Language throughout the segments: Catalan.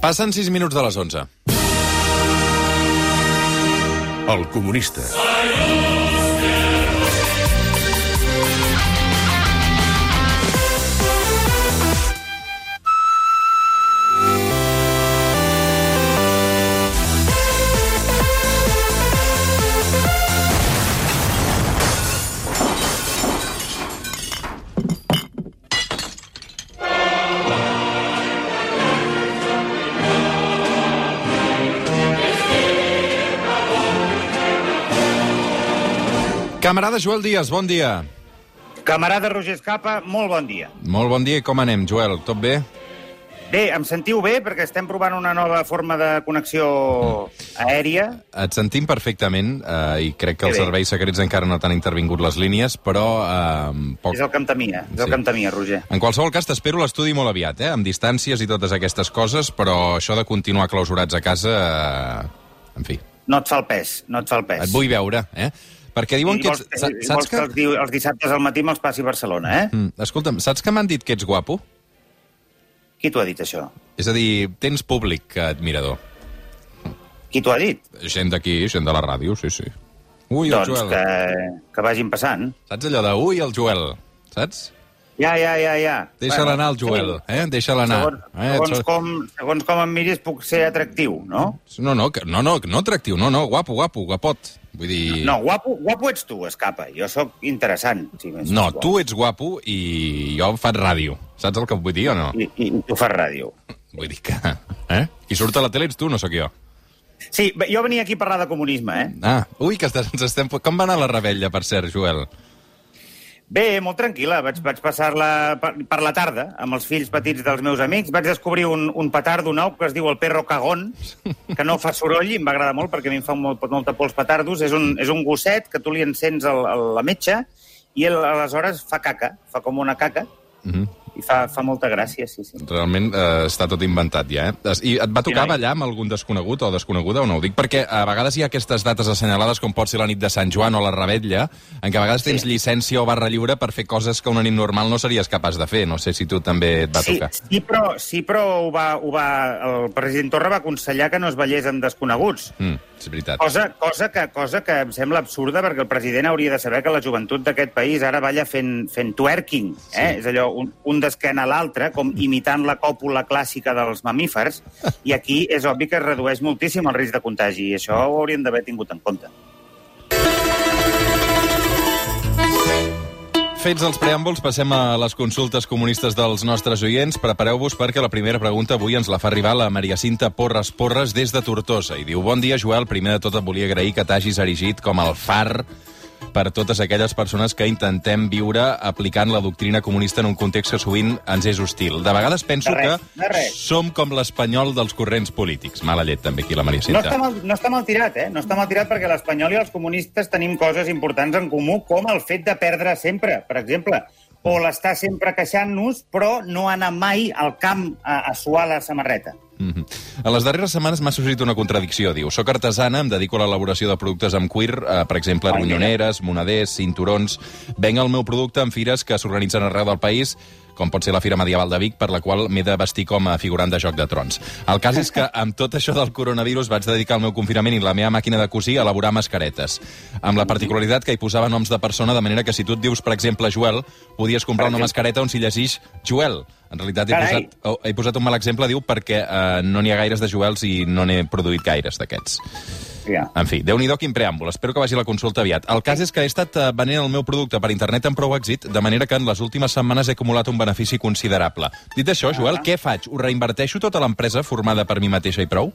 Passen 6 minuts de les 11. El comunista. Camarada Joel Díaz, bon dia. Camarada Roger Escapa, molt bon dia. Molt bon dia i com anem, Joel? Tot bé? Bé, em sentiu bé perquè estem provant una nova forma de connexió aèria. Et sentim perfectament eh, i crec que Que els serveis secrets encara no t'han intervingut les línies, però eh, poc... És el que em temia, és el Sí. que em temia, Roger. En qualsevol cas, t'espero l'estudi molt aviat, eh? amb distàncies i totes aquestes coses, però això de continuar clausurats a casa... Eh, en fi, No et fa el pes, no et fa el pes. et vull veure, eh? Perquè diuen I que vols, ets... Saps vols que, que... els, els dissabtes al matí me'ls passi a Barcelona, eh? Mm, escolta'm, saps que m'han dit que ets guapo? Qui t'ho ha dit, això? És a dir, tens públic admirador. Qui t'ho ha dit? Gent d'aquí, gent de la ràdio, sí, sí. Ui, el doncs Joel. que, que vagin passant. Saps allò de ui, el Joel? Saps? Ja, ja, ja, ja. Deixa-la Bueno, anar, el Joel, sí. eh? Deixa-la anar. Segons, Eh? segons, com, segons com em miris puc ser atractiu, no? No, no, que- no, no, no atractiu, no, no, guapo, guapo, guapot. Vull dir... No, guapo, guapo ets tu, escapa. Jo sóc interessant. Si No, és tu ets guapo i jo faig ràdio. Saps el que vull dir o no? I, i tu fas ràdio. Vull dir que... Eh? Qui surt a la tele ets tu, no sóc jo. Sí, jo venia aquí a parlar de comunisme, eh? Ah, ui, que estàs, ens estem... Com va anar la rebella, per cert, Joel? Bé, molt tranquil·la. Vaig, vaig passar-la per, per la tarda amb els fills petits dels meus amics. Vaig descobrir un, un petardo nou que es diu el perro cagón, que no fa soroll i em va agradar molt perquè a mi em fa molt, molta por els petardos. És un, és un gosset que tu li encens el, el, la metxa i el, aleshores fa caca, fa com una caca, Mm -hmm. I fa, fa molta gràcia, sí, sí. Realment eh, està tot inventat ja, eh? I et va tocar Sí, ballar amb algun desconegut o desconeguda o no? Ho dic perquè a vegades hi ha aquestes dates assenyalades com pot ser la nit de Sant Joan o la Rebetlla, en què a vegades tens Sí. llicència o barra lliure per fer coses que una nit normal no series capaç de fer. No sé si tu també et va sí, tocar. sí, però, sí, però ho va, ho va, el president Torra va aconsellar que no es ballés amb desconeguts. Mm, és veritat. Cosa, cosa, que, cosa que em sembla absurda perquè el president hauria de saber que la joventut d'aquest país ara balla fent, fent twerking. Eh? És allò, un, un d'esquena a l'altre, com imitant la còpula clàssica dels mamífers, i aquí és obvi que es redueix moltíssim el risc de contagi, i això ho haurien d'haver tingut en compte. Fets els preàmbuls, passem a les consultes comunistes dels nostres oients. Prepareu-vos perquè la primera pregunta avui ens la fa arribar la Maria Cinta Porres Porres des de Tortosa. I diu, bon dia, Joel. Primer de tot et volia agrair que t'hagis erigit com el far per totes aquelles persones que intentem viure aplicant la doctrina comunista en un context que sovint ens és hostil. De vegades penso De res, que res. som com l'espanyol dels corrents polítics. Mala llet, també, aquí, la Maria No Cinta. està, mal, no està mal tirat, eh? No està mal tirat perquè l'espanyol i els comunistes tenim coses importants en comú, com el fet de perdre sempre, per exemple, o l'estar sempre queixant-nos, però no anar mai al camp a, a suar la samarreta. Mm -hmm. En les darreres setmanes m'ha sorgit una contradicció. Diu, soc artesana, em dedico a l'elaboració de productes amb cuir, eh, per exemple, ronyoneres, moneders, cinturons... Venc el meu producte en fires que s'organitzen arreu del país, com pot ser la Fira Medieval de Vic, per la qual m'he de vestir com a figurant de Joc de Trons. El cas és que amb tot això del coronavirus vaig dedicar el meu confinament i la meva màquina de cosir a elaborar mascaretes, amb la particularitat que hi posava noms de persona, de manera que si tu et dius, per exemple, Joel, podies comprar una mascareta on s'hi llegeix Joel. En realitat he Carai. posat, oh, he posat un mal exemple, diu, perquè eh, no n'hi ha gaires de Joels i no n'he produït gaires d'aquests. Ja. En fi, déu nhi quin preàmbul. Espero que vagi la consulta aviat. El cas és que he estat eh, venent el meu producte per internet amb prou èxit, de manera que en les últimes setmanes he acumulat un benefici considerable. Dit això, Joel, Ah. què faig? Ho reinverteixo tota l'empresa formada per mi mateixa i prou?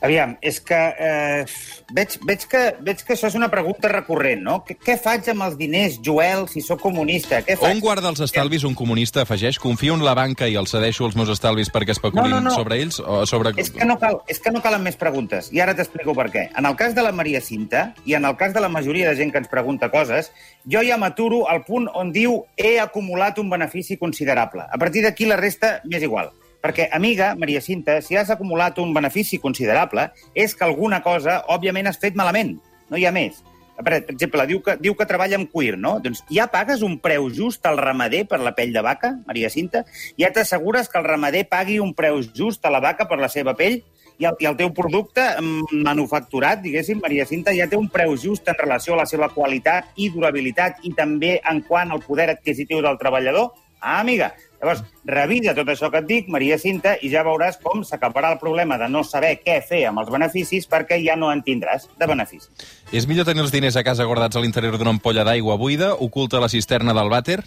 Aviam, és que, eh, veig, veig que veig que això és una pregunta recurrent, no? Què, què faig amb els diners, Joel, si sóc comunista? Què faig? On guarda els estalvis un comunista, afegeix? Confio en la banca i els cedeixo els meus estalvis perquè especulin No, no, no. sobre ells? O sobre... És que, no cal, és que no calen més preguntes, i ara t'explico per què. En el cas de la Maria Cinta, i en el cas de la majoria de gent que ens pregunta coses, jo ja m'aturo al punt on diu he acumulat un benefici considerable. A partir d'aquí la resta m'és igual. Perquè, amiga, Maria Cinta, si has acumulat un benefici considerable, és que alguna cosa, òbviament, has fet malament. No hi ha més. Per exemple, diu que, diu que treballa amb cuir, no? Doncs ja pagues un preu just al ramader per la pell de vaca, Maria Cinta? Ja t'assegures que el ramader pagui un preu just a la vaca per la seva pell? I el, i el teu producte mm, manufacturat, diguéssim, Maria Cinta, ja té un preu just en relació a la seva qualitat i durabilitat i també en quant al poder adquisitiu del treballador? Ah, amiga, llavors, revisa tot això que et dic, Maria Cinta, i ja veuràs com s'acabarà el problema de no saber què fer amb els beneficis perquè ja no en tindràs de beneficis. És millor tenir els diners a casa guardats a l'interior d'una ampolla d'aigua buida, oculta a la cisterna del vàter?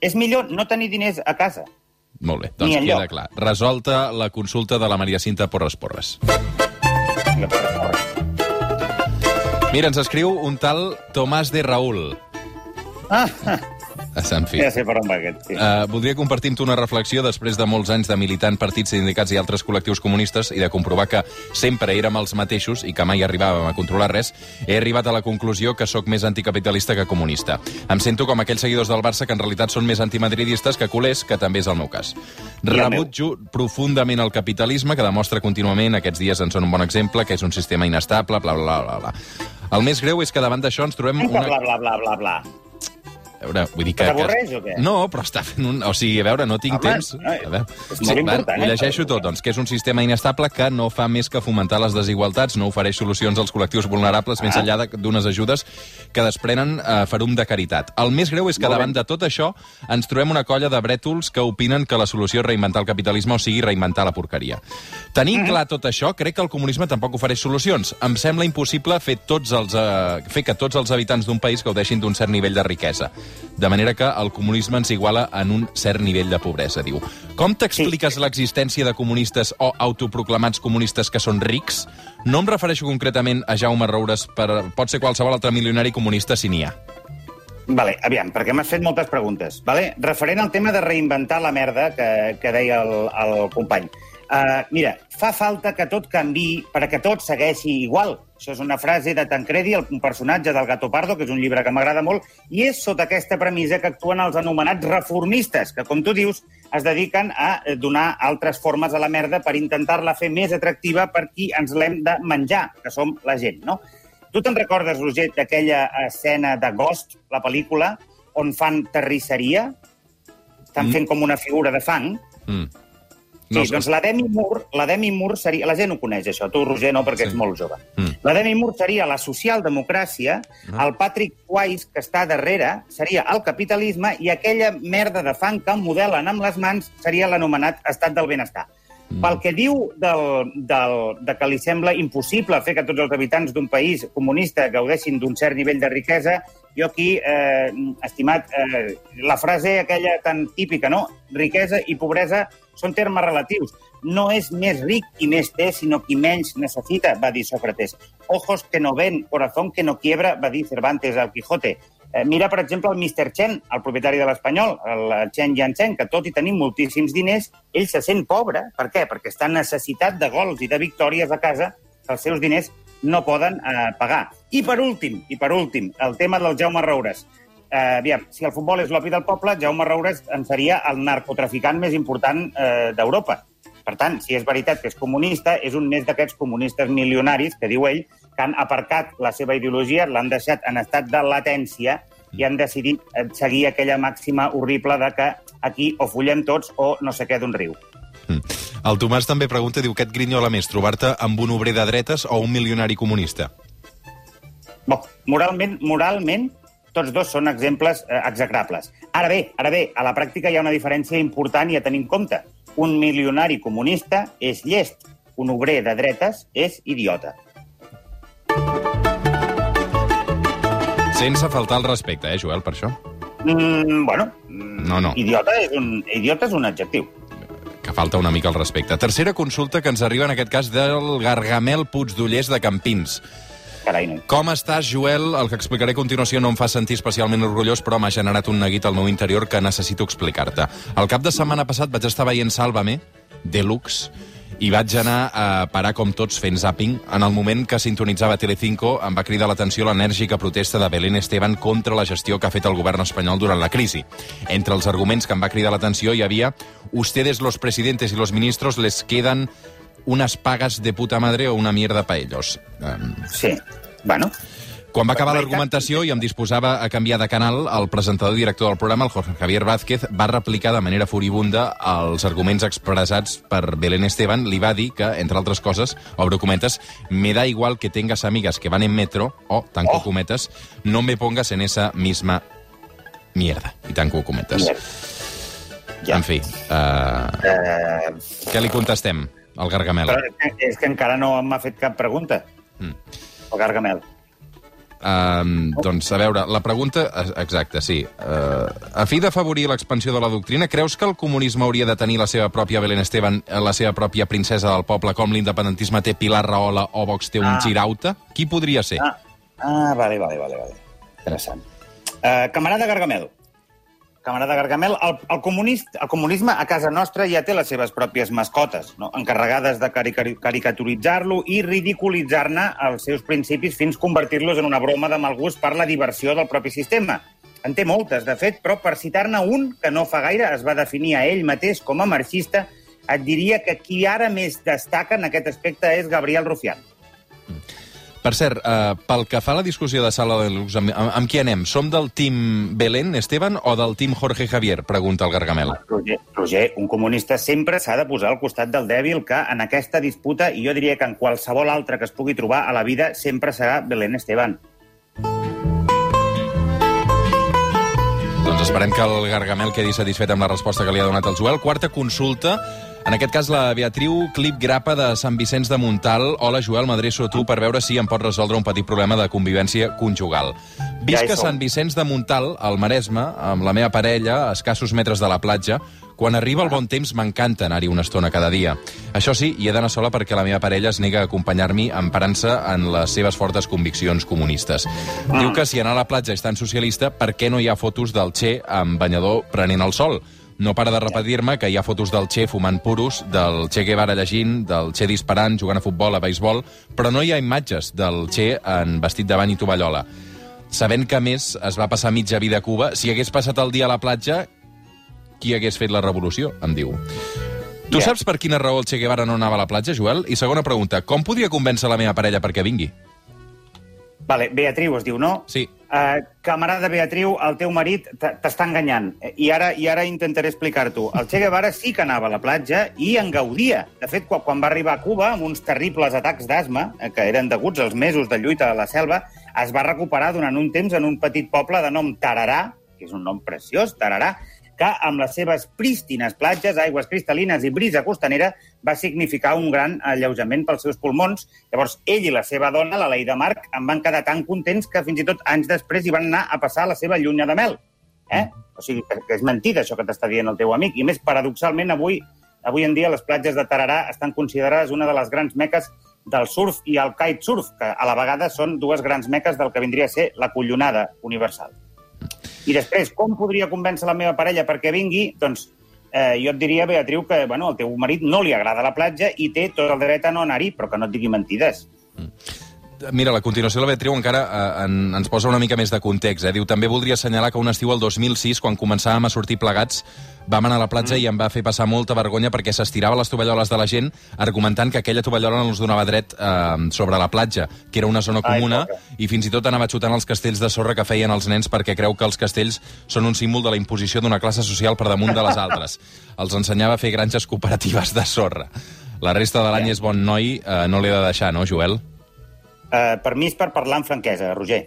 És millor no tenir diners a casa. Molt bé, doncs queda clar. Resolta la consulta de la Maria Cinta Porres Porres. Mira, ens escriu un tal Tomàs de Raül. Ah, En fi. ja sé per on va aquest. Sí. Uh, voldria compartir amb tu una reflexió després de molts anys de militant partits, sindicats i altres col·lectius comunistes i de comprovar que sempre érem els mateixos i que mai arribàvem a controlar res, he arribat a la conclusió que sóc més anticapitalista que comunista. Em sento com aquells seguidors del Barça que en realitat són més antimadridistes que culers, que també és el meu cas. Rebutjo profundament el capitalisme, que demostra contínuament, aquests dies en són un bon exemple, que és un sistema inestable, bla, bla, bla, bla. El més greu és que davant d'això ens trobem Bla, una... bla, bla, bla, bla. A veure, vull dir que... T'avorreix que... o què? No, però està fent un... O sigui, a veure, no tinc Home, temps... no, A veure, és molt important, Ho eh? llegeixo tot, doncs, que és un sistema inestable que no fa més que fomentar les desigualtats, no ofereix solucions als col·lectius vulnerables més Ah. enllà de- d'unes ajudes que desprenen eh, ferum de caritat. El més greu és que davant de tot això ens trobem una colla de brètols que opinen que la solució és reinventar el capitalisme, o sigui, reinventar la porqueria. Tenint Mm-hmm. clar tot això, crec que el comunisme tampoc ofereix solucions. Em sembla impossible fer, tots els, eh, fer que tots els habitants d'un país gaudeixin d'un cert nivell de riquesa. De manera que el comunisme ens iguala en un cert nivell de pobresa, diu. Com t'expliques sí. l'existència de comunistes o autoproclamats comunistes que són rics? No em refereixo concretament a Jaume Roures, per, pot ser qualsevol altre milionari comunista si n'hi ha. Vale, aviam, perquè m'has fet moltes preguntes. Vale? Referent al tema de reinventar la merda que, que deia el, el company. Uh, mira, fa falta que tot canvi perquè tot segueixi igual. Això és una frase de Tancredi, el- personatge del Gato Pardo, que és un llibre que m'agrada molt, i és sota aquesta premissa que actuen els anomenats reformistes, que, com tu dius, es dediquen a eh, donar altres formes a la merda per intentar-la fer més atractiva per qui ens l'hem de menjar, que som la gent, no? Tu te'n recordes, Roger, d'aquella escena de Ghost, la pel·lícula, on fan terrisseria? Estan Mm. fent com una figura de fang. Mm. Sí, doncs la Demi Moore, la Demi Moore seria... La gent ho coneix, això. Tu, Roger, no, perquè Sí. ets molt jove. Mm. La Demi Moore seria la socialdemocràcia, Ah. el Patrick Weiss, que està darrere, seria el capitalisme, i aquella merda de fang que modelen amb les mans seria l'anomenat estat del benestar. Mm. Pel que diu del, del, de que li sembla impossible fer que tots els habitants d'un país comunista gaudeixin d'un cert nivell de riquesa, jo aquí, eh, estimat, eh, la frase aquella tan típica, no? Riquesa i pobresa són termes relatius. No és més ric qui més té, sinó qui menys necessita, va dir Sócrates. Ojos que no ven, corazón que no quiebra, va dir Cervantes al Quijote. Eh, mira, per exemple, el Mr. Chen, el propietari de l'Espanyol, el Chen Yanchen, que tot i tenir moltíssims diners, ell se sent pobre. Per què? Perquè està necessitat de gols i de victòries a casa que els seus diners no poden eh, pagar. I per últim, i per últim, el tema del Jaume Roures. Eh, aviam, si el futbol és l'opi del poble, Jaume Roures en seria el narcotraficant més important eh, d'Europa. Per tant, si és veritat que és comunista, és un més d'aquests comunistes milionaris, que diu ell, que han aparcat la seva ideologia, l'han deixat en estat de latència i han decidit eh, seguir aquella màxima horrible de que aquí o follem tots o no sé què d'un riu. Mm. El Tomàs també pregunta, diu, què et grinyola més, trobar-te amb un obrer de dretes o un milionari comunista? Bo, moralment, moralment, tots dos són exemples eh, execrables. Ara bé, ara bé, a la pràctica hi ha una diferència important i a tenir en compte. Un milionari comunista és llest, un obrer de dretes és idiota. Sense faltar el respecte, eh, Joel, per això? Mm, bueno, No, no. Idiota és, un, idiota és un adjectiu. Que falta una mica el respecte. Tercera consulta que ens arriba, en aquest cas, del Gargamel Puigdollers de Campins. Carai, no. Com estàs, Joel? El que explicaré a continuació no em fa sentir especialment orgullós, però m'ha generat un neguit al meu interior que necessito explicar-te. El cap de setmana passat vaig estar veient Sálvame, Deluxe, i vaig anar a parar com tots fent zapping. En el moment que sintonitzava Telecinco em va cridar l'atenció l'enèrgica protesta de Belén Esteban contra la gestió que ha fet el govern espanyol durant la crisi. Entre els arguments que em va cridar l'atenció hi havia «Ustedes, los presidentes y los ministros, les quedan unas pagas de puta madre o una mierda pa ellos». Um, Sí. Bueno, Quan va acabar La l'argumentació i em disposava a canviar de canal, el presentador i director del programa, el Jorge Javier Vázquez, va replicar de manera furibunda els arguments expressats per Belén Esteban. Li va dir que, entre altres coses, obro cometes, me da igual que tengas amigas que van en metro, o, tanco Oh. cometes, no me pongas en esa misma mierda. I tanco cometes. Mierda. Ja. En fi, uh, Eh, què li contestem al Gargamel? però és que, és que encara no m'ha fet cap pregunta. Mm. El Gargamel. Um, doncs, a veure, la pregunta... Exacte, sí. Uh, a fi d'afavorir l'expansió de la doctrina, creus que el comunisme hauria de tenir la seva pròpia Belén Esteban, eh, la seva pròpia princesa del poble, com l'independentisme té Pilar Rahola o Vox té un Ah. Girauta? Qui podria ser? Ah, ah vale, vale, vale, vale. Interessant. Uh, camarada Gargamel. Camarada Gargamel, el, el, comunist, el comunisme a casa nostra ja té les seves pròpies mascotes, no? encarregades de cari caricaturitzar-lo i ridiculitzar-ne els seus principis fins convertir-los en una broma de mal gust per la diversió del propi sistema. En té moltes, de fet, però per citar-ne un que no fa gaire es va definir a ell mateix com a marxista, et diria que qui ara més destaca en aquest aspecte és Gabriel Rufián. Per cert, uh, pel que fa a la discussió de Sala de Lux, amb, amb, amb qui anem? Som del team Belén Esteban o del team Jorge Javier? Pregunta el Gargamel. Roger, Roger, un comunista sempre s'ha de posar al costat del dèbil que en aquesta disputa, i jo diria que en qualsevol altra que es pugui trobar a la vida, sempre serà Belén Esteban. Doncs esperem que el Gargamel quedi satisfet amb la resposta que li ha donat el Joel. Quarta consulta, en aquest cas la Beatriu Clip Grapa de Sant Vicenç de Montal. Hola, Joel, m'adreço a tu per veure si em pots resoldre un petit problema de convivència conjugal. Visc a som. Sant Vicenç de Montal, al Maresme, amb la meva parella, a escassos metres de la platja. Quan arriba el bon temps m'encanta anar-hi una estona cada dia. Això sí, hi he d'anar sola perquè la meva parella es nega a acompanyar-m'hi emparant-se en les seves fortes conviccions comunistes. Diu que si anar a la platja és tan socialista, per què no hi ha fotos del Che amb banyador prenent el sol? No para de repetir-me que hi ha fotos del Che fumant puros, del Che Guevara llegint, del Che disparant, jugant a futbol, a beisbol, però no hi ha imatges del Che en vestit de bany i tovallola. Sabent que, més, es va passar mitja vida a Cuba, si hagués passat el dia a la platja, qui hagués fet la revolució, em diu. Tu Ja. saps per quina raó el Che Guevara no anava a la platja, Joel? I segona pregunta, com podia convèncer la meva parella perquè vingui? Vale, Beatriu es diu, no? Sí. Uh, camarada Beatriu, el teu marit t'està enganyant. I ara i ara intentaré explicar-t'ho. El Che Guevara sí que anava a la platja i en gaudia. De fet, quan, quan va arribar a Cuba, amb uns terribles atacs d'asma, eh, que eren deguts als mesos de lluita a la selva, es va recuperar durant un temps en un petit poble de nom Tararà, que és un nom preciós, Tararà, que amb les seves prístines platges, aigües cristal·lines i brisa costanera va significar un gran alleujament pels seus pulmons. Llavors, ell i la seva dona, la Leida Marc, en van quedar tan contents que fins i tot anys després hi van anar a passar la seva llunya de mel. Eh? O sigui, que, és mentida això que t'està dient el teu amic. I més, paradoxalment, avui avui en dia les platges de Tararà estan considerades una de les grans meques del surf i el kitesurf, que a la vegada són dues grans meques del que vindria a ser la collonada universal. I després, com podria convèncer la meva parella perquè vingui? Doncs eh, jo et diria, Beatriu, que bueno, al teu marit no li agrada la platja i té tot el dret a no anar-hi, però que no et digui mentides. Mira, la continuació de la Beatriu encara eh, en, ens posa una mica més de context. Eh? Diu, també voldria assenyalar que un estiu el 2006, quan començàvem a sortir plegats, vam anar a la platja mm. i em va fer passar molta vergonya perquè s'estirava les tovalloles de la gent argumentant que aquella tovallola no els donava dret eh, sobre la platja, que era una zona Ai, comuna, pobre. i fins i tot anava xutant els castells de sorra que feien els nens perquè creu que els castells són un símbol de la imposició d'una classe social per damunt de les altres. els ensenyava a fer granges cooperatives de sorra. La resta de l'any és bon noi, eh, no l'he de deixar, no, Joel? Eh, permís per parlar amb franquesa, Roger.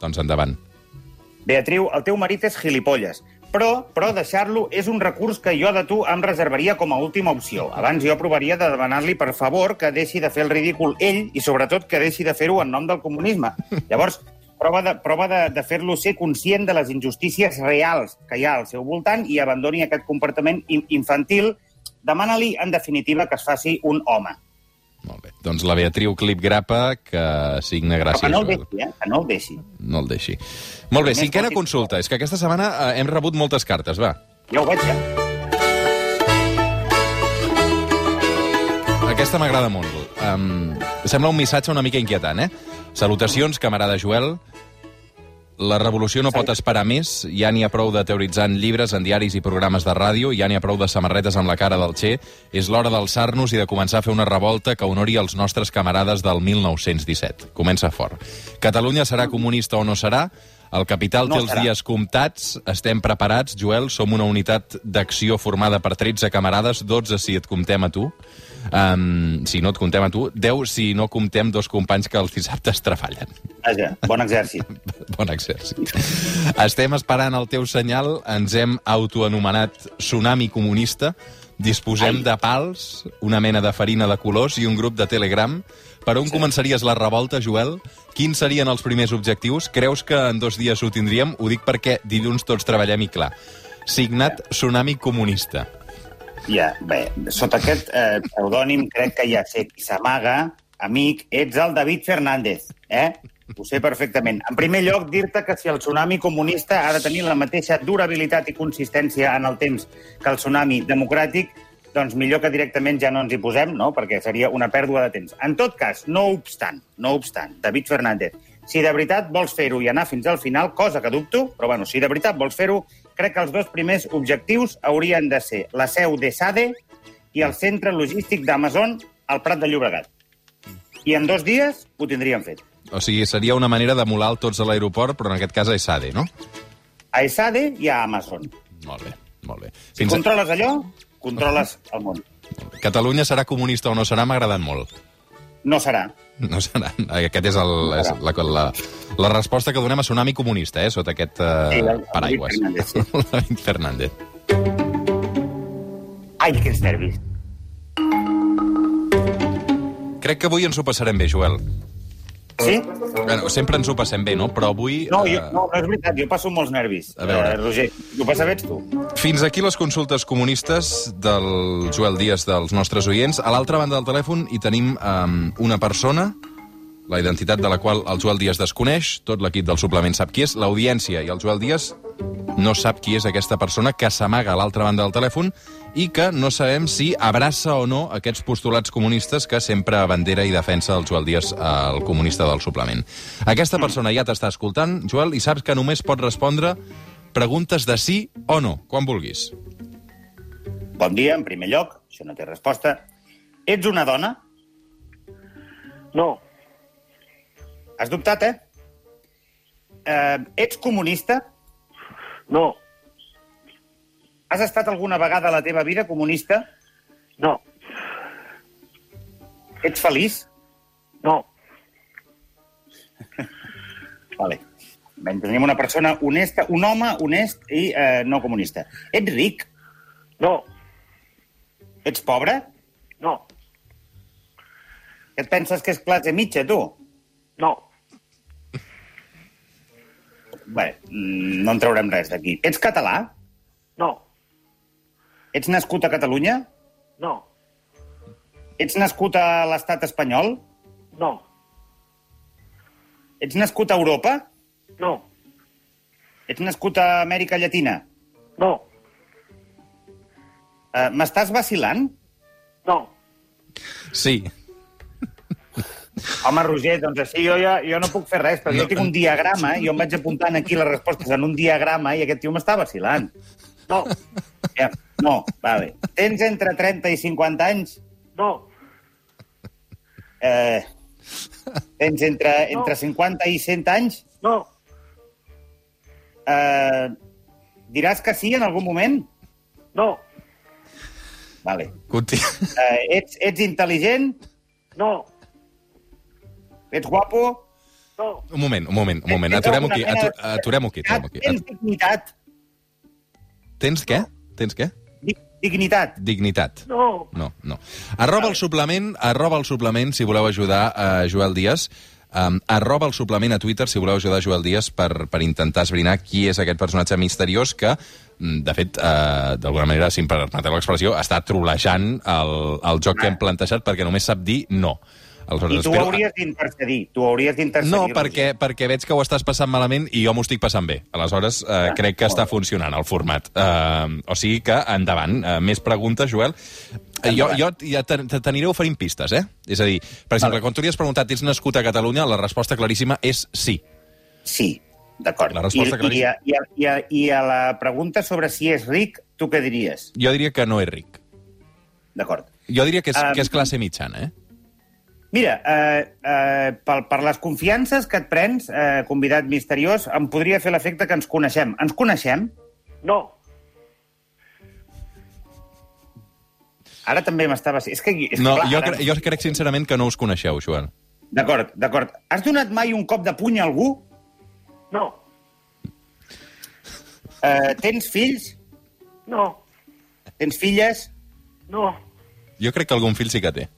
Doncs endavant. Beatriu, el teu marit és gilipolles, però, però deixar-lo és un recurs que jo de tu em reservaria com a última opció. Abans jo provaria de demanar-li, per favor, que deixi de fer el ridícul ell i, sobretot, que deixi de fer-ho en nom del comunisme. Llavors, prova de, prova de, de fer-lo ser conscient de les injustícies reals que hi ha al seu voltant i abandoni aquest comportament in- infantil. Demana-li, en definitiva, que es faci un home. Molt bé. Doncs la Beatriu Clip Grapa, que signa Però gràcies. que no el deixi, eh? Que no el deixi. No el deixi. Molt bé, cinquena consulta. És que aquesta setmana eh, hem rebut moltes cartes, va. Ja ho veig, ja. Aquesta m'agrada molt. Um, sembla un missatge una mica inquietant, eh? Salutacions, camarada Joel. La revolució no pot esperar més, ja n'hi ha prou de teoritzar en llibres, en diaris i programes de ràdio, ja n'hi ha prou de samarretes amb la cara del Che. És l'hora d'alçar-nos i de començar a fer una revolta que honori els nostres camarades del 1917. Comença fort. Catalunya serà comunista o no serà? El capital No té els serà. dies comptats, estem preparats, Joel, som una unitat d'acció formada per 13 camarades, 12 si et comptem a tu, um, si no et comptem a tu, 10 si no comptem dos companys que els dissabtes treballen. Vaja, bon exèrcit. Bon exèrcit. Estem esperant el teu senyal, ens hem autoanomenat Tsunami Comunista, disposem Ai. de pals, una mena de farina de colors i un grup de Telegram. Per on començaries la revolta, Joel? Quins serien els primers objectius? Creus que en dos dies ho tindríem? Ho dic perquè dilluns tots treballem i clar. Signat Tsunami Comunista. Ja, bé, sota aquest eh, pseudònim crec que ja sé qui s'amaga. Amic, ets el David Fernández, eh? Ho sé perfectament. En primer lloc, dir-te que si el tsunami comunista ha de tenir la mateixa durabilitat i consistència en el temps que el tsunami democràtic, doncs millor que directament ja no ens hi posem, no? perquè seria una pèrdua de temps. En tot cas, no obstant, no obstant, David Fernández, si de veritat vols fer-ho i anar fins al final, cosa que dubto, però bueno, si de veritat vols fer-ho, crec que els dos primers objectius haurien de ser la seu de SADE i el centre logístic d'Amazon al Prat de Llobregat. I en dos dies ho tindríem fet. O sigui, seria una manera d'emular el tots a l'aeroport, però en aquest cas a ESADE, no? A SADE i a Amazon. Molt bé, molt bé. Si Fins a... controles allò, controles el món. Catalunya serà comunista o no serà, m'ha agradat molt. No serà. No serà. Aquest és, el, és la, la, la resposta que donem a Tsunami Comunista, eh, sota aquest uh, Sí, el- paraigües. David Fernández, Fernández. Ai, quins nervis. Crec que avui ens ho passarem bé, Joel. Sí? Bueno, sempre ens ho passem bé, no? Però avui... No, jo, eh, no, no és veritat, jo passo molts nervis. A veure. Eh, Roger, ho passa bé ets tu? Fins aquí les consultes comunistes del Joel Díaz dels nostres oients. A l'altra banda del telèfon hi tenim um, una persona, la identitat de la qual el Joel Díaz desconeix, tot l'equip del suplement sap qui és, l'audiència i el Joel Díaz no sap qui és aquesta persona que s'amaga a l'altra banda del telèfon i que no sabem si abraça o no aquests postulats comunistes que sempre abandera i defensa el Joel Díaz, el comunista del suplement. Aquesta persona ja t'està escoltant, Joel, i saps que només pot respondre preguntes de sí o no, quan vulguis. Bon dia, en primer lloc, això no té resposta. Ets una dona? No, Has dubtat, eh? eh ets comunista? no, Has estat alguna vegada a la teva vida comunista? no, Ets feliç? no, Vale. Ben, tenim una persona honesta, un home honest i eh, no comunista. Ets ric? no, Ets pobre? no, et penses que és classe mitja, tu? no, Bé, mm, no en traurem res d'aquí. Ets català? no, Ets nascut a Catalunya? no, Ets nascut a l'estat espanyol? no, Ets nascut a Europa? no, Ets nascut a Amèrica Llatina? no, Uh, M'estàs vacilant? no, Sí. Home, Roger, doncs així jo, ja, jo no puc fer res, perquè no, jo tinc un diagrama i jo em vaig apuntant aquí les respostes en un diagrama i aquest tio m'està vacilant. no, Ja, no, vale. Tens entre 30 i 50 anys? no, Eh, tens entre, No. entre 50 i 100 anys? no, Eh, diràs que sí en algun moment? no, Vale. Conti... Eh, ets, ets intel·ligent? no, Ets guapo? no, Un moment, un moment, un moment. Aturem-ho aquí, aturem-ho aquí, aturem-ho aquí. Tens dignitat? Tens què? Tens què? Di- Dignitat. Dignitat. no, No, no. Arroba el suplement, arroba el suplement si voleu ajudar a Joel Díaz. Um, arroba el suplement a Twitter si voleu ajudar Joel Díaz per, per intentar esbrinar qui és aquest personatge misteriós que, mm, de fet, uh, d'alguna manera, si em permeteu l'expressió, està trolejant el, el joc que hem plantejat perquè només sap dir no. Aleshores, I tu espero- hauries d'intercedir. Tu hauries d'intercedir. No, Roger. perquè, perquè veig que ho estàs passant malament i jo m'ho estic passant bé. Aleshores, eh, crec que està funcionant el format. Eh, o sigui que, endavant. Eh, més preguntes, Joel. Eh, jo, jo ja t'aniré oferint pistes, eh? És a dir, per exemple, quan tu li has preguntat ets nascut a Catalunya, la resposta claríssima és sí. Sí. D'acord. La resposta I, claríssima. i, a, i, a, I a la pregunta sobre si és ric, tu què diries? Jo diria que no és ric. D'acord. Jo diria que és, Um, que és classe mitjana, eh? Mira, eh, eh, per, per les confiances que et prens, eh, convidat misteriós, em podria fer l'efecte que ens coneixem. Ens coneixem? No. Ara també m'estava... És que... És No, que, clar, jo, ara- jo crec sincerament que no us coneixeu, Joel. D'acord, d'acord. Has donat mai un cop de puny a algú? No. Eh, tens fills? No. Tens filles? No. Jo crec que algun fill sí que té.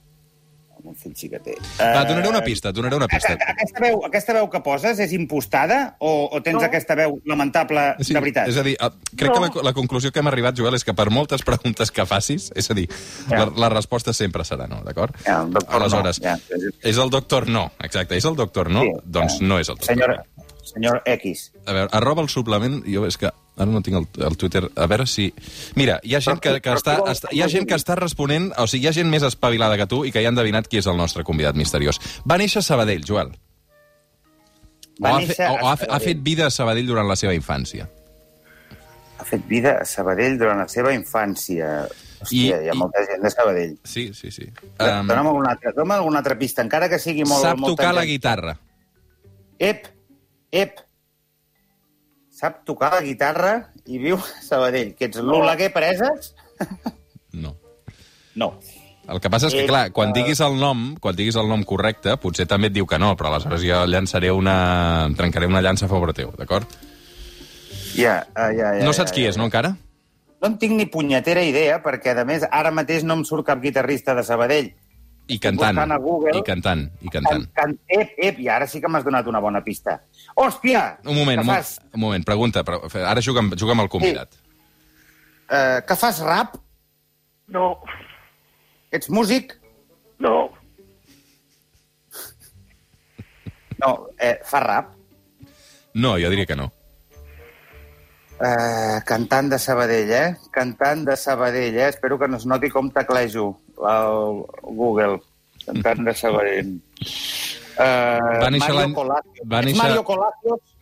Un fill sí que té. Va, et donaré Eh, una pista, et donaré una pista. Aquesta veu, aquesta veu que poses és impostada o, o tens No. aquesta veu lamentable Sí, de veritat? És a dir, eh, crec No. que la, la conclusió que hem arribat, Joel, és que per moltes preguntes que facis, és a dir, Ja. la, la resposta sempre serà no, d'acord? Ja, el doctor Aleshores, no, ja. és el doctor no, exacte, és el doctor no, Sí, doncs ja. no és el doctor Senyor, no. senyor X. A veure, arroba el suplement, jo és que ara no tinc el, el Twitter, a veure si... Mira, hi ha gent que, que està, està, hi ha gent que està responent, o sigui, hi ha gent més espavilada que tu i que ja han endevinat qui és el nostre convidat misteriós. Va néixer a Sabadell, Joel. Va o ha, fe, o ha, ha fet vida a Sabadell durant la seva infància. Ha fet vida a Sabadell durant la seva infància. Hòstia, I- hi ha i- molta gent de Sabadell. Sí, sí, sí. Um, Dóna'm alguna altra, dóna'm alguna altra pista, encara que sigui molt... sap molt tocar la guitarra. Ep, ep. Sap tocar la guitarra i viu a Sabadell. Que ets l'Oleguer Preses? No. No. El que passa és que, clar, quan eh, diguis el nom, quan diguis el nom correcte, potser també et diu que no, però aleshores jo llançaré una... trencaré una llança a favor teu, d'acord? Ja, ah, ja, ja. No saps qui és, no, encara? No en tinc ni punyetera idea, perquè, a més, ara mateix no em surt cap guitarrista de Sabadell. I cantant. a Google. I cantant, i cantant. Can, can, ep, ep, i ara sí que m'has donat una bona pista. Hòstia! Un moment, un, fas, un moment, pregunta. Però, ara juga amb, juga amb el convidat. eh, que fas rap? No. Ets músic? No. No, eh, fa rap. No, jo diria que no. Eh, cantant de Sabadell, eh? Cantant de Sabadell, eh? Espero que no es noti com teclejo el Google. Cantant de Sabadell. Eh, Va néixer l'any- va néixer- Mario?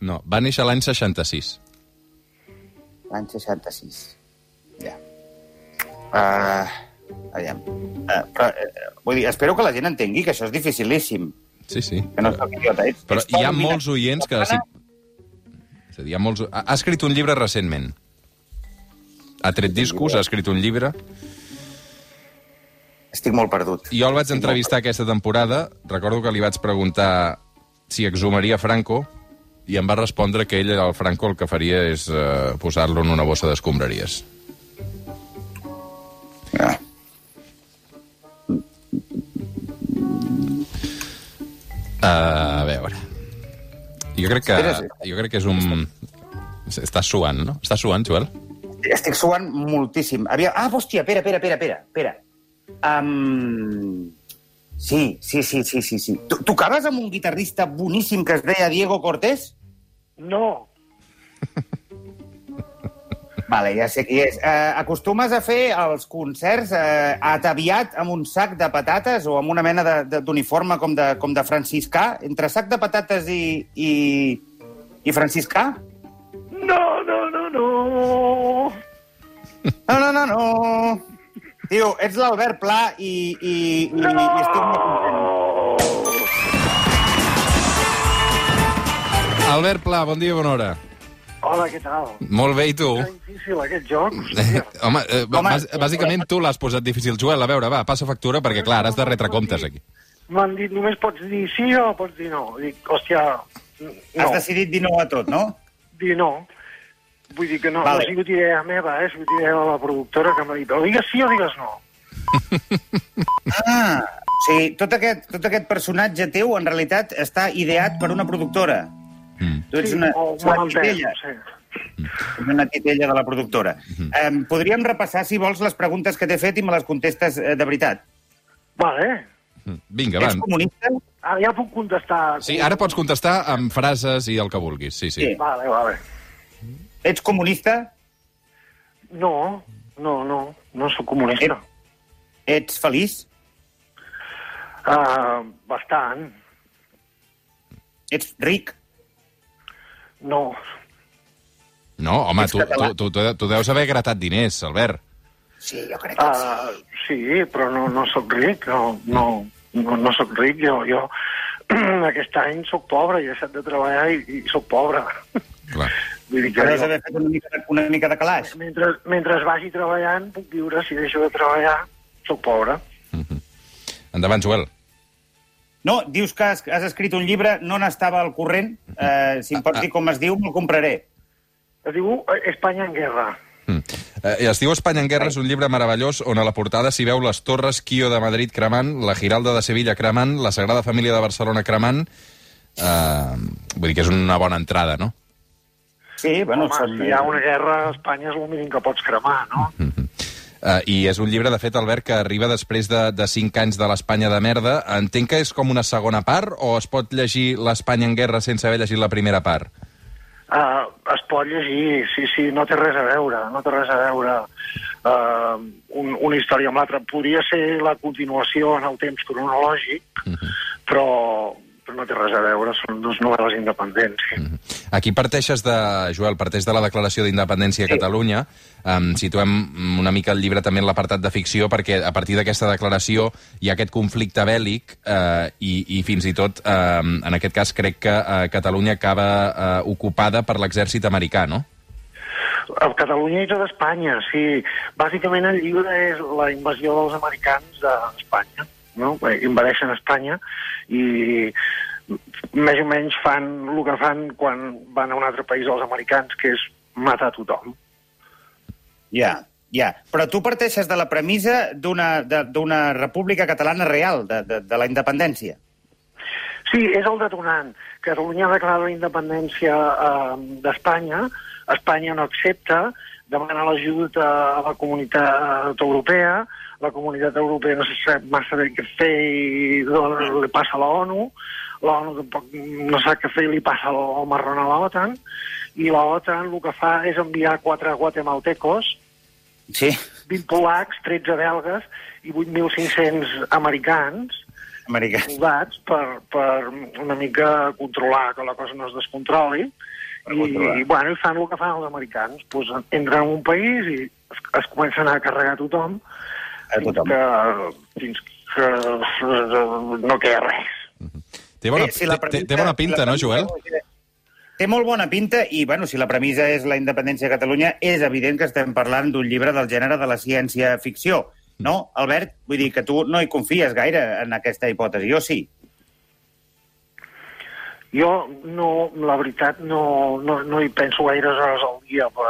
No, va néixer l'any 66. L'any 66. Ja. Uh, aviam. Uh, però, uh, vull dir, espero que la gent entengui que això és dificilíssim. Sí, sí. Que no soc idiota. Ets, Però ets hi ha molts oients que... Sí, és a dir, hi ha molts... Ha ha escrit un llibre recentment. Ha tret discos, ha escrit un llibre. Estic molt perdut. Jo el vaig Estic entrevistar aquesta temporada. Recordo que li vaig preguntar si exhumaria Franco i em va respondre que ell, el Franco, el que faria és eh, posar-lo en una bossa d'escombraries. Ah. Uh, a veure... Jo crec que, jo crec que és un... Estàs suant, no? Estàs suant, Joel? Estic suant moltíssim. Aviam... Ah, hòstia, espera, espera, espera, espera. espera. Um... Sí, sí, sí, sí, sí, sí. Tu tocaves amb un guitarrista boníssim que es deia Diego Cortés? No. Vale, ja sé qui és. Uh, acostumes a fer els concerts uh, ataviat amb un sac de patates o amb una mena d'uniforme com, de, com de franciscà? Entre sac de patates i, i, i franciscà? No, no, no, no. No, no, no, no. Tio, ets l'Albert Pla i, i, i, i estic molt content. Albert Pla, bon dia, bona hora. Hola, què tal? Molt bé, i tu? Que difícil, aquest joc. Eh, Home, eh, Home, bàs bàsicament tu l'has posat difícil. Joel, a veure, va, passa factura, perquè clar, has de retre comptes aquí. M'han dit, només pots dir sí o pots dir no. Dic, hòstia, no, Has decidit dir no a tot, no? dir no. Vull dir que no, Vale. no ha sigut idea meva, eh? sigut idea de la productora que m'ha dit o digues sí o digues no. Ah, o sigui, tot aquest, tot aquest personatge teu, en realitat, està ideat per una productora. Mm. Tu ets una, ets una entès, titella. sé. Ets una titella de la productora. Um, podríem repassar, si vols, les preguntes que t'he fet i me les contestes eh, de veritat. Vale. Vinga, va. Ets comunista? Ah, ja puc contestar. Sí, ara pots contestar amb frases i el que vulguis. Sí, sí. Sí. Vale, vale. Ets comunista? No, no, no, no sóc comunista. Ets feliç? Uh, bastant. Ets ric? No. No, home, Ets tu, català. tu, tu, tu deus haver gratat diners, Albert. Sí, jo crec que sí. Uh, sí, però no, no sóc ric, no, no, no, no sóc ric. Jo, jo aquest any sóc pobre, he deixat de treballar i, i sóc pobre. Clar. Vull dir que Deus haver fet una mica, de- una mica de calaix. mentre, mentre vagi treballant puc viure, si deixo de treballar sóc pobre. Endavant, Joel. No, dius que has, has escrit un llibre, no n'estava al corrent. Eh, si em pots dir com es diu, me'l compraré. Es diu eh, Espanya en guerra. Mm. Eh, es diu Espanya en guerra, és un llibre meravellós on a la portada s'hi veu les Torres Quio de Madrid cremant, la Giralda de Sevilla cremant, la Sagrada Família de Barcelona cremant... Eh, vull dir que és una bona entrada, no? Sí, bueno, Home, són... si hi ha una guerra a Espanya és el mínim que pots cremar, no? Uh, I és un llibre, de fet, Albert, que arriba després de, de cinc anys de l'Espanya de merda. Entenc que és com una segona part o es pot llegir l'Espanya en guerra sense haver llegit la primera part? Uh, es pot llegir, sí, sí, no té res a veure, no té res a veure uh, un, una història amb l'altra. Podria ser la continuació en el temps cronològic, però, però no té res a veure, són dues novel·les independents. Sí. Aquí parteixes de, Joel, parteix de la declaració d'independència a Sí. Catalunya. Um, situem una mica el llibre també en l'apartat de ficció, perquè a partir d'aquesta declaració hi ha aquest conflicte bèl·lic uh, i, i fins i tot, um, en aquest cas, crec que uh, Catalunya acaba uh, ocupada per l'exèrcit americà, no? A Catalunya i tot Espanya, sí. Bàsicament el llibre és la invasió dels americans d'Espanya. No? Bé, Invadeixen Espanya i més o menys fan el que fan quan van a un altre país els americans, que és matar tothom. Ja, ja. Però tu parteixes de la premissa d'una república catalana real, de, de, de la independència. Sí, és el detonant. Catalunya ha declarat la independència eh, d'Espanya, Espanya no accepta, demana l'ajut a la comunitat europea, la comunitat europea no se sap massa bé què fer i li passa a l'ONU, l'ONU tampoc no sap què fer i li passa el, marrón a l'OTAN, i l'OTAN el que fa és enviar quatre guatemaltecos, Sí, 20 polacs, 13 belgues i 8.500 americans americà. soldats per, per una mica controlar que la cosa no es descontroli. I, i, bueno, i fan el que fan els americans. Pues, entren en un país i es, es comencen a carregar tothom, A tothom. Fins, que, fins que no queda res Té bona, Sí, si la té, té, té premissa- bona pinta, la no, Joel? premissa- Té molt bona pinta i, bueno, si la premissa és la independència de Catalunya, és evident que estem parlant d'un llibre del gènere de la ciència-ficció. No, Albert? Vull dir que tu no hi confies gaire en aquesta hipòtesi. Jo sí. jo no, la veritat no, no, no hi penso gaires hores al dia per,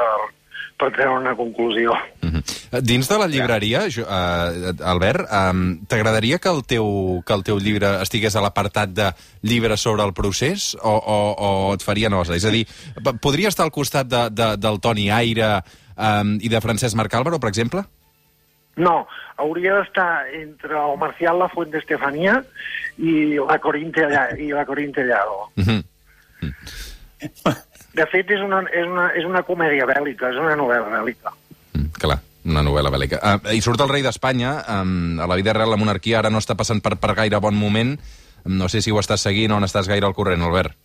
per treure una conclusió Mhm. Dins de la llibreria, jo, uh, Albert, um, t'agradaria que, el teu, que el teu llibre estigués a l'apartat de llibres sobre el procés o, o, o et faria nosa? És a dir, podria estar al costat de, de, del Toni Aire um, i de Francesc Marc Álvaro, per exemple? No, hauria d'estar entre el Marcial La Fuente Estefanía i la Corinte, Lla- i la Corinte Llado. Mhm. De fet, és una, és, una, és una comèdia bèl·lica, és una novel·la bèl·lica. Mm, clar, una novel·la bèl·lica. Uh, I surt el rei d'Espanya, um, a la vida real la monarquia ara no està passant per, per gaire bon moment. No sé si ho estàs seguint o no estàs gaire al corrent, Albert.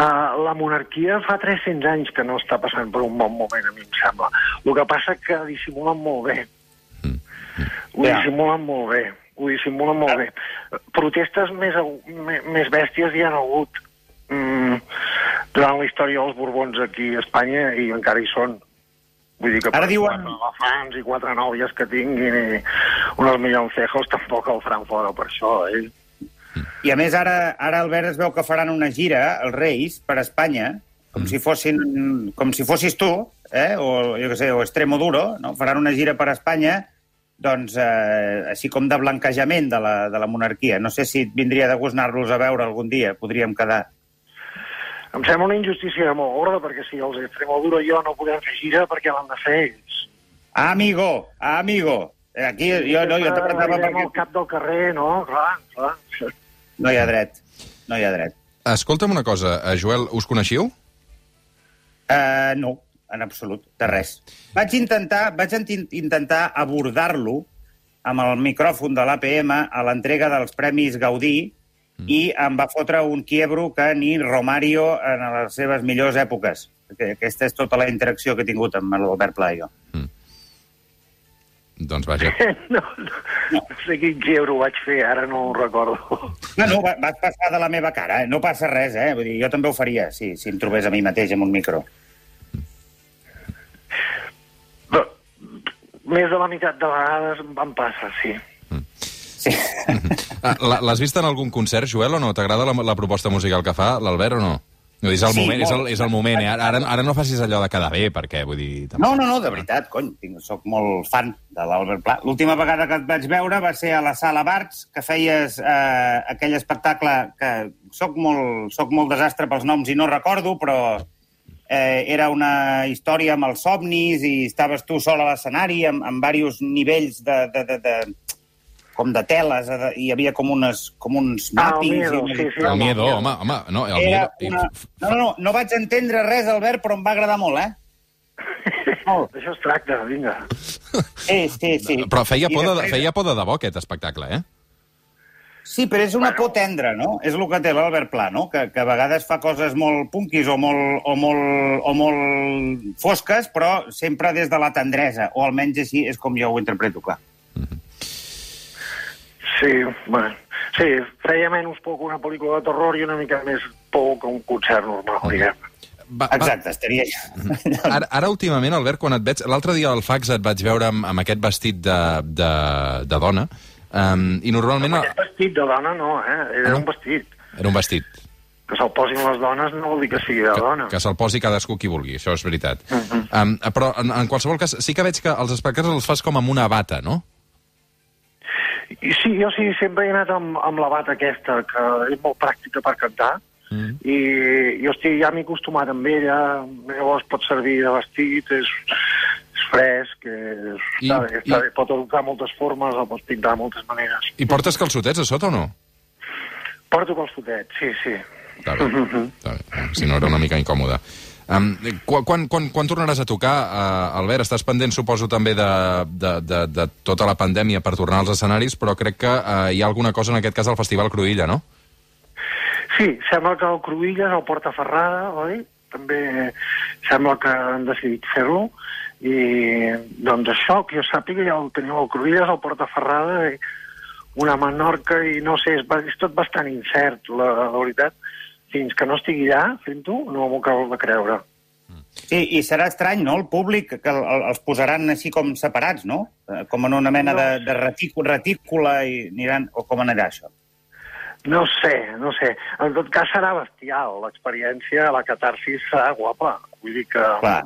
Uh, la monarquia fa 300 anys que no està passant per un bon moment, a mi em sembla. El que passa que dissimulen molt bé. Ho Ja. dissimulen molt bé. Ho dissimulen molt bé. Protestes més, més bèsties hi han hagut mm, durant la història dels Borbons aquí a Espanya i encara hi són. Vull dir que Ara per diuen- elefants i quatre nòvies que tinguin i uns milloncejos tampoc el faran fora per això, eh? I a més, ara, ara Albert, es veu que faran una gira, els Reis, per Espanya, com, si, fossin, com si fossis tu, eh? o jo què sé, o Extremoduro, no? faran una gira per Espanya, doncs, eh, així com de blanquejament de la, de la monarquia. No sé si et vindria de gust anar-los a veure algun dia, podríem quedar. Em sembla una injustícia molt gorda, perquè si els Extremoduro i jo no podem fer gira, perquè l'han de fer ells. Amigo, amigo. Eh, Aquí jo, no, jo t'apretava Arribem al perquè cap del carrer, no? Clar, clar. no hi ha dret. No hi ha dret. Escolta'm una cosa, uh, Joel, us coneixiu? Uh, no, en absolut, de res. Vaig intentar, vaig int- intentar abordar-lo amb el micròfon de l'APM a l'entrega dels Premis Gaudí i em va fotre un quiebro que ni Romario en les seves millors èpoques. Que- Aquesta és tota la interacció que he tingut amb l'Albert Pla i jo. Doncs vaja. No, no, no sé quin euro vaig fer, ara no ho recordo. No, no, va- vas passar de la meva cara, eh? no passa res, eh? Vull dir, jo també ho faria, si, si em trobés a mi mateix amb un micro. Però, més de la meitat de vegades em passa, sí. Sí. Ah, L'has vist en algun concert, Joel, o no? T'agrada la, la proposta musical que fa l'Albert o no? No, és el Sí, moment, és el, molt. és el moment, eh? Ara, ara no facis allò de quedar bé, perquè, vull dir... No, no, no, de veritat, cony, tinc, soc molt fan de l'Albert Pla. L'última vegada que et vaig veure va ser a la Sala Barts, que feies eh, aquell espectacle que soc molt, soc molt desastre pels noms i no recordo, però eh, era una història amb els somnis i estaves tu sol a l'escenari amb, amb diversos nivells de, de, de, de, com de teles, eh, hi havia com, unes, com uns Ah, el mappings. miedo, i sí, sí, El miedo, home, home, no, el Era miedo... una... No, no, no, no vaig entendre res, Albert, però em va agradar molt, eh? Molt. D'això es tracta, vinga. Sí, sí, sí. Però feia por, de, després- feia por de debò, aquest espectacle, eh? Sí, però és una por tendra, no? És el que té l'Albert Pla, no? Que, que a vegades fa coses molt punquis o molt, o, molt, o molt fosques, però sempre des de la tendresa, o almenys així és com jo ho interpreto, clar. Sí, bueno, sí, feia menys por que una pel·lícula de terror i una mica més por que un concert normal, diguem. Va, va, Exacte, estaria allà. Ara, ara últimament, Albert, quan et veig... L'altre dia al fax et vaig veure amb, amb aquest vestit de, de, de dona, um, i normalment... Aquest vestit de dona no, eh? Ah, Era no? un vestit. Era un vestit. Que se'l posin les dones no vol dir que sigui de Que, dona. que se'l posi cadascú qui vulgui, això és veritat. Uh -huh. um, però, en, en qualsevol cas, sí que veig que els espectacles els fas com amb una bata, no? I sí, jo sí, sempre he anat amb, amb la bata aquesta, que és molt pràctica per cantar, Mm. i, i hosti, ja m'he acostumat amb ella, llavors pot servir de vestit, és, és fresc, és, I- està, bé, està i- bé, pot adoptar moltes formes, el pots pintar de moltes maneres. I portes calçotets a sota o no? Porto calçotets, sí, sí. Està bé, està bé. Si no, era una mica incòmode. Um, quan, quan, quan, tornaràs a tocar, uh, Albert? Estàs pendent, suposo, també de, de, de, de tota la pandèmia per tornar als escenaris, però crec que uh, hi ha alguna cosa, en aquest cas, al Festival Cruïlla, no? Sí, sembla que el Cruïlles el Porta Ferrada, oi? També sembla que han decidit fer-lo. I doncs això, que jo sàpiga, ja el teniu el Cruïlles, el Porta Ferrada, i una Menorca, i no sé, és, és tot bastant incert, la, la veritat. Fins que no estigui allà fent-ho, no m'ho acabo de creure. Sí, i serà estrany, no?, el públic, que el, el, els posaran així com separats, no? Eh, Com en una mena No. de, de retícula, retícula i aniran... O com anirà això? No sé, no sé. En tot cas serà bestial l'experiència, la catarsis serà guapa. Vull dir que Clar.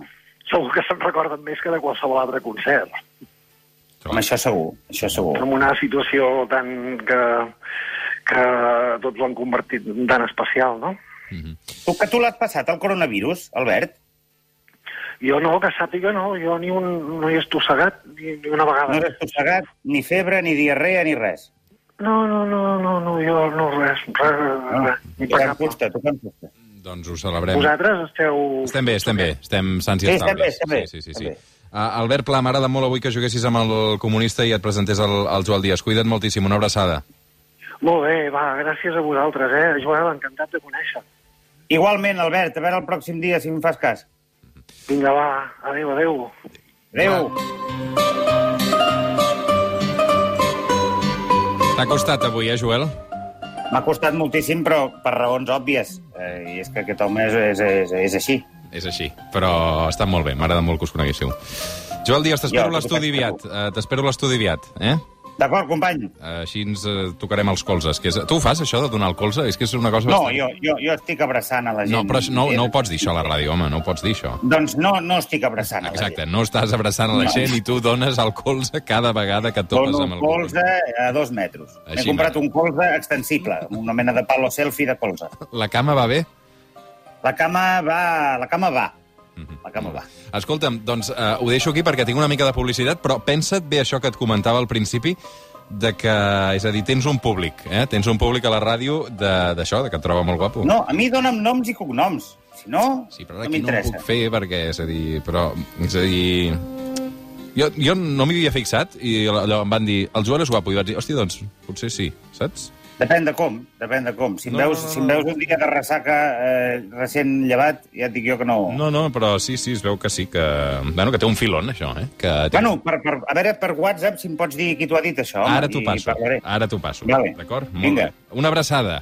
segur que se'n recorden més que de qualsevol altre concert. Home, això segur, això segur. En una situació tan que, que tots ho han convertit en tan especial, no? Tu que tu l'has passat, el coronavirus, Albert? Jo no, que sàpiga, no. Jo ni un, no hi he estossegat ni, ni una No vegada. has estossegat ni febre, ni diarrea, ni res. No, no, no, no, no, jo no res, res, res. Em cap. consta, tu que em consta. Doncs ho celebrem. Vosaltres esteu... Estem bé, estem bé. Estem sants i Sí, estem bé, estables. estem bé, Sí, sí, sí. sí. Uh, Albert Pla, m'agrada molt avui que juguessis amb el comunista i et presentés al, al Joel Díaz. Cuida't moltíssim, una abraçada. Molt bé, va, gràcies a vosaltres, eh? Joel, encantat de conèixer. Igualment, Albert, a veure el pròxim dia, si em fas cas. Vinga, va, adéu, adéu. Adéu. T'ha costat avui, eh, Joel? M'ha costat moltíssim, però per raons òbvies. Eh, I és que aquest home és, és, és, és així. És així, però està molt bé, m'agrada molt que us coneguéssiu. Joel Díaz, t'espero l'estudi aviat. Uh, t'espero a l'estudi aviat, eh? D'acord, company? Així ens uh, tocarem els colzes. Que és... Tu ho fas, això, de donar el colze? És que és una cosa No, bastant... jo, jo, jo estic abraçant a la gent. No, però no, no ho pots dir, això, a la ràdio, home, no ho pots dir, això. Doncs no, no estic abraçant a la Exacte, gent. no estàs abraçant a la No. gent i tu dones el colze cada vegada que topes Dono amb el colze a dos metres. M'he comprat un colze extensible, una mena de palo selfie de colze. La cama va bé? La cama va... La cama va. Mhm. La cama va. Escolta'm, doncs uh, ho deixo aquí perquè tinc una mica de publicitat, però pensa't bé això que et comentava al principi, de que, és a dir, tens un públic, eh? Tens un públic a la ràdio de- d'això, de, de que et troba molt guapo. No, a mi dona'm noms i cognoms. Si no, Sí, però no aquí no ho puc fer perquè, és a dir, però, és a dir... Jo, jo no m'hi havia fixat i allò em van dir, el Joel és guapo, i vaig dir, hòstia, doncs, potser sí, saps? Depèn de com, depèn de com. Si em, No, veus, no, no, si em veus un dia de ressaca eh, recent llevat, ja et dic jo que no... No, no, però sí, sí, es veu que sí, que... Bueno, que té un filon, això, eh? Que té... Bueno, per, per, a veure, per WhatsApp, si em pots dir qui t'ho ha dit, això. ara t'ho passo, ara t'ho passo, Vale. d'acord? Molt Vinga. bé. Una abraçada.